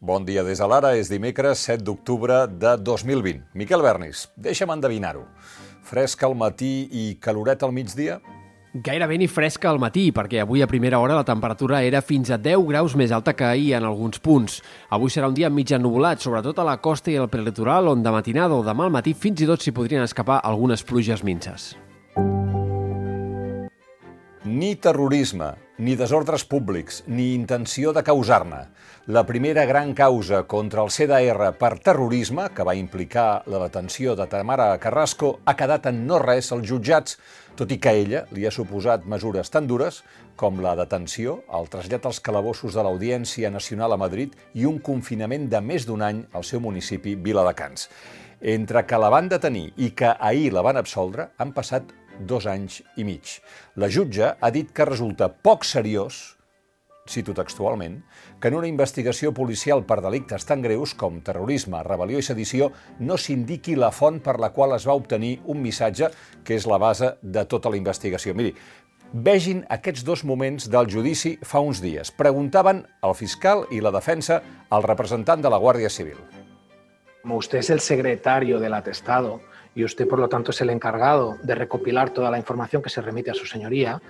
Bon dia des de l'ara, és dimecres 7 d'octubre de 2020. Miquel Bernis, deixa'm endevinar-ho. Fresc al matí i caloret al migdia? Gairebé ni fresca al matí, perquè avui a primera hora la temperatura era fins a 10 graus més alta que ahir en alguns punts. Avui serà un dia mig ennubulat, sobretot a la costa i al prelitoral, on de matinada o demà al matí fins i tot s'hi podrien escapar algunes pluges minces. Ni terrorisme, ni desordres públics, ni intenció de causar-ne. La primera gran causa contra el CDR per terrorisme, que va implicar la detenció de Tamara Carrasco, ha quedat en no res als jutjats, tot i que ella li ha suposat mesures tan dures com la detenció, el trasllat als calabossos de l'Audiència Nacional a Madrid i un confinament de més d'un any al seu municipi Viladecans. Entre que la van detenir i que ahir la van absoldre, han passat dos anys i mig. La jutge ha dit que resulta poc seriós cito textualment, que en una investigació policial per delictes tan greus com terrorisme, rebel·lió i sedició no s'indiqui la font per la qual es va obtenir un missatge que és la base de tota la investigació. Miri, vegin aquests dos moments del judici fa uns dies. Preguntaven al fiscal i la defensa al representant de la Guàrdia Civil. Usted es el secretario del atestado y usted, por lo tanto, es el encargado de recopilar toda la información que se remite a su señoría,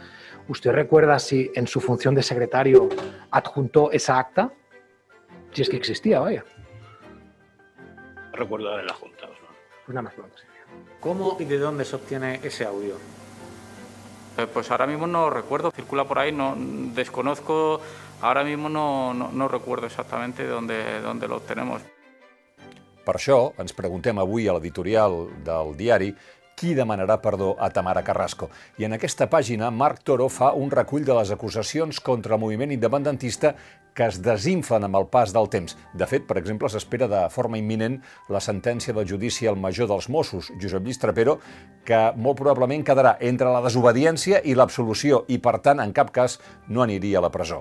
¿usted recuerda si en su función de secretario adjuntó esa acta? Si es que existía, vaya. Recuerdo haberla juntado. ¿no? Pues nada más preguntas. ¿Cómo y de dónde se obtiene ese audio? Eh, Pues ahora mismo no recuerdo, circula por ahí, no desconozco, ahora mismo no, no, no recuerdo exactamente dónde, dónde lo obtenemos. Per això ens preguntem avui a l'editorial del diari qui demanarà perdó a Tamara Carrasco. I en aquesta pàgina, Marc Toro fa un recull de les acusacions contra el moviment independentista que es desinflen amb el pas del temps. De fet, per exemple, s'espera de forma imminent la sentència del judici al major dels Mossos, Josep Lluís Trapero, que molt probablement quedarà entre la desobediència i l'absolució i, per tant, en cap cas no aniria a la presó.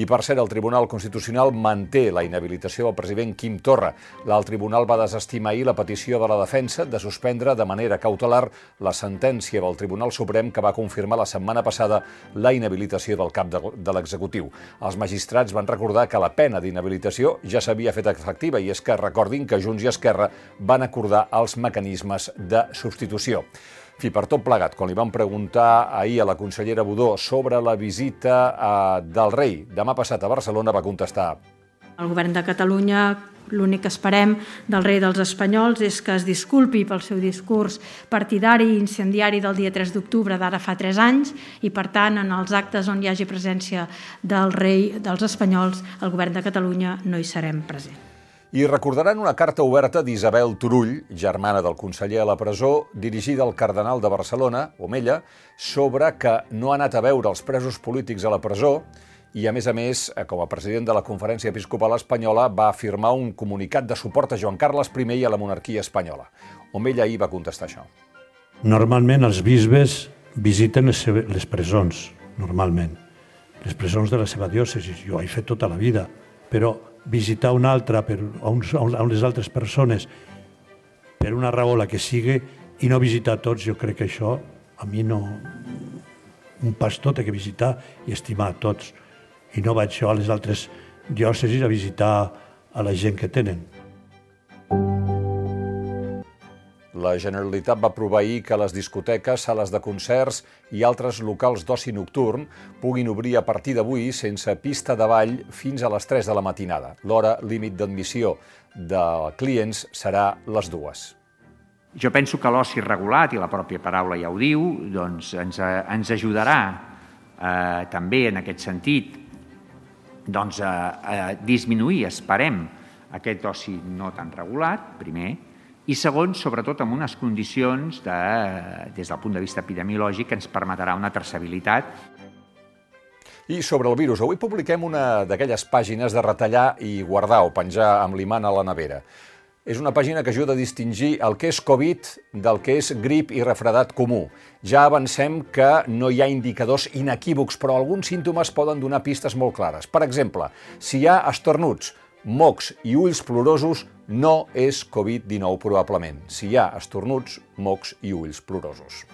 I, per cert, el Tribunal Constitucional manté la inhabilitació del president Quim Torra. L'alt tribunal va desestimar ahir la petició de la defensa de suspendre de manera cautelar la sentència del Tribunal Suprem que va confirmar la setmana passada la inhabilitació del cap de, l'executiu. Els magistrats van recordar que la pena d'inhabilitació ja s'havia fet efectiva i és que recordin que Junts i Esquerra van acordar els mecanismes de substitució. Fi, per tot plegat, quan li vam preguntar ahir a la consellera Budó sobre la visita eh, del rei demà passat a Barcelona, va contestar El govern de Catalunya l'únic que esperem del rei dels espanyols és que es disculpi pel seu discurs partidari i incendiari del dia 3 d'octubre d'ara fa 3 anys i, per tant, en els actes on hi hagi presència del rei dels espanyols, el govern de Catalunya no hi serem present. I recordaran una carta oberta d'Isabel Turull, germana del conseller a la presó, dirigida al cardenal de Barcelona, Omella, sobre que no ha anat a veure els presos polítics a la presó i, a més a més, eh, com a president de la Conferència Episcopal Espanyola, va afirmar un comunicat de suport a Joan Carles I i a la monarquia espanyola. Omella ahir va contestar això. Normalment els bisbes visiten les, les presons, normalment. Les presons de la seva diòcesi, jo ho he fet tota la vida, però visitar una altra per, a, uns, a unes altres persones per una raó la que sigui i no visitar tots, jo crec que això a mi no... Un pastor té que visitar i estimar a tots. I no vaig jo a les altres diòcesis a visitar a la gent que tenen. La Generalitat va aprovar ahir que les discoteques, sales de concerts i altres locals d'oci nocturn puguin obrir a partir d'avui sense pista de ball fins a les 3 de la matinada. L'hora límit d'admissió de clients serà les dues. Jo penso que l'oci regulat, i la pròpia paraula ja ho diu, doncs ens, eh, ens ajudarà eh, també en aquest sentit doncs, a, a disminuir, esperem, aquest oci no tan regulat, primer, i segon, sobretot amb unes condicions de, des del punt de vista epidemiològic que ens permetrà una traçabilitat I sobre el virus, avui publiquem una d'aquelles pàgines de retallar i guardar o penjar amb l'imant a la nevera. És una pàgina que ajuda a distingir el que és Covid del que és grip i refredat comú. Ja avancem que no hi ha indicadors inequívocs, però alguns símptomes poden donar pistes molt clares. Per exemple, si hi ha estornuts, mocs i ulls plorosos, no és Covid-19 probablement. Si hi ha estornuts, mocs i ulls plorosos.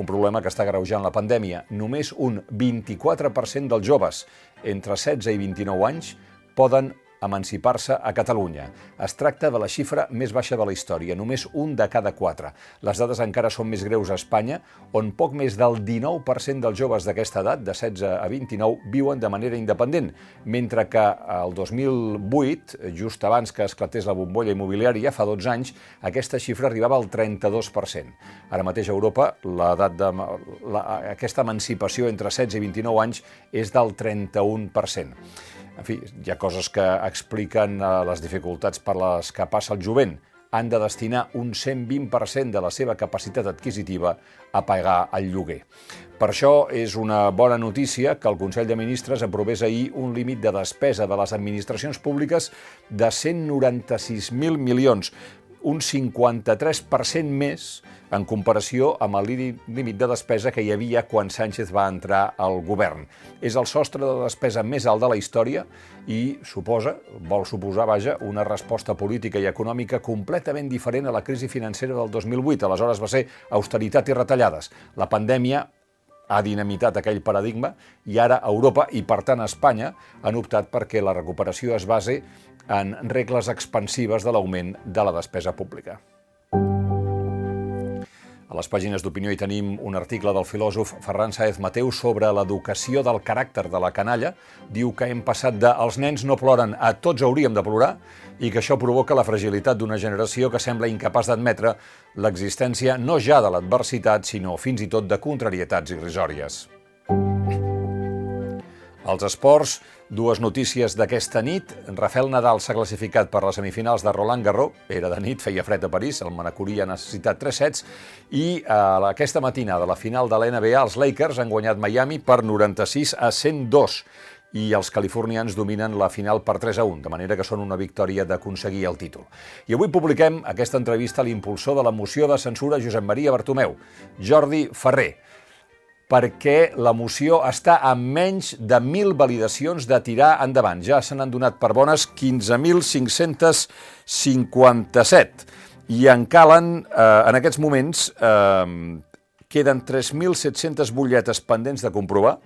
un problema que està greujant la pandèmia. Només un 24% dels joves entre 16 i 29 anys poden emancipar-se a Catalunya. Es tracta de la xifra més baixa de la història, només un de cada quatre. Les dades encara són més greus a Espanya, on poc més del 19% dels joves d'aquesta edat, de 16 a 29, viuen de manera independent, mentre que el 2008, just abans que esclatés la bombolla immobiliària, fa 12 anys, aquesta xifra arribava al 32%. Ara mateix a Europa, l'edat de, la, aquesta emancipació entre 16 i 29 anys és del 31%. En fi, hi ha coses que expliquen eh, les dificultats per les que passa el jovent. Han de destinar un 120% de la seva capacitat adquisitiva a pagar el lloguer. Per això és una bona notícia que el Consell de Ministres aprovés ahir un límit de despesa de les administracions públiques de 196.000 milions, un 53% més en comparació amb el límit de despesa que hi havia quan Sánchez va entrar al govern. És el sostre de despesa més alt de la història i suposa, vol suposar, vaja, una resposta política i econòmica completament diferent a la crisi financera del 2008. Aleshores va ser austeritat i retallades. La pandèmia ha dinamitat aquell paradigma i ara Europa i, per tant, Espanya han optat perquè la recuperació es base en regles expansives de l'augment de la despesa pública. A les pàgines d'opinió hi tenim un article del filòsof Ferran Saez Mateu sobre l'educació del caràcter de la canalla. Diu que hem passat de els nens no ploren a tots hauríem de plorar i que això provoca la fragilitat d'una generació que sembla incapaç d'admetre l'existència no ja de l'adversitat, sinó fins i tot de contrarietats irrisòries. Els esports, dues notícies d'aquesta nit. Rafael Nadal s'ha classificat per les semifinals de Roland Garros. Era de nit, feia fred a París, el manacorí ha necessitat 3 sets. I eh, aquesta matinada, la final de la NBA, els Lakers han guanyat Miami per 96 a 102 i els californians dominen la final per 3 a 1, de manera que són una victòria d'aconseguir el títol. I avui publiquem aquesta entrevista a l'impulsor de la moció de censura Josep Maria Bartomeu, Jordi Ferrer perquè la moció està a menys de 1.000 validacions de tirar endavant. Ja se n'han donat per bones 15.557 i en calen, eh, en aquests moments, eh, queden 3.700 butlletes pendents de comprovar,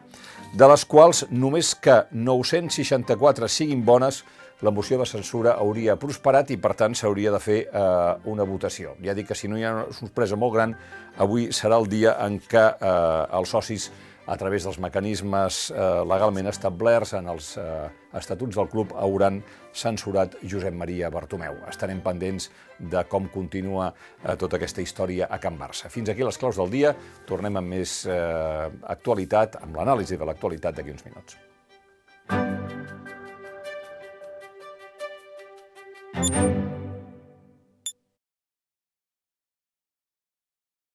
de les quals només que 964 siguin bones, la moció de censura hauria prosperat i, per tant, s'hauria de fer eh, una votació. Ja dic que si no hi ha una sorpresa molt gran, avui serà el dia en què eh, els socis, a través dels mecanismes eh, legalment establerts en els eh, estatuts del club, hauran censurat Josep Maria Bartomeu. Estarem pendents de com continua eh, tota aquesta història a Can Barça. Fins aquí les claus del dia. Tornem amb més eh, actualitat, amb l'anàlisi de l'actualitat d'aquí uns minuts.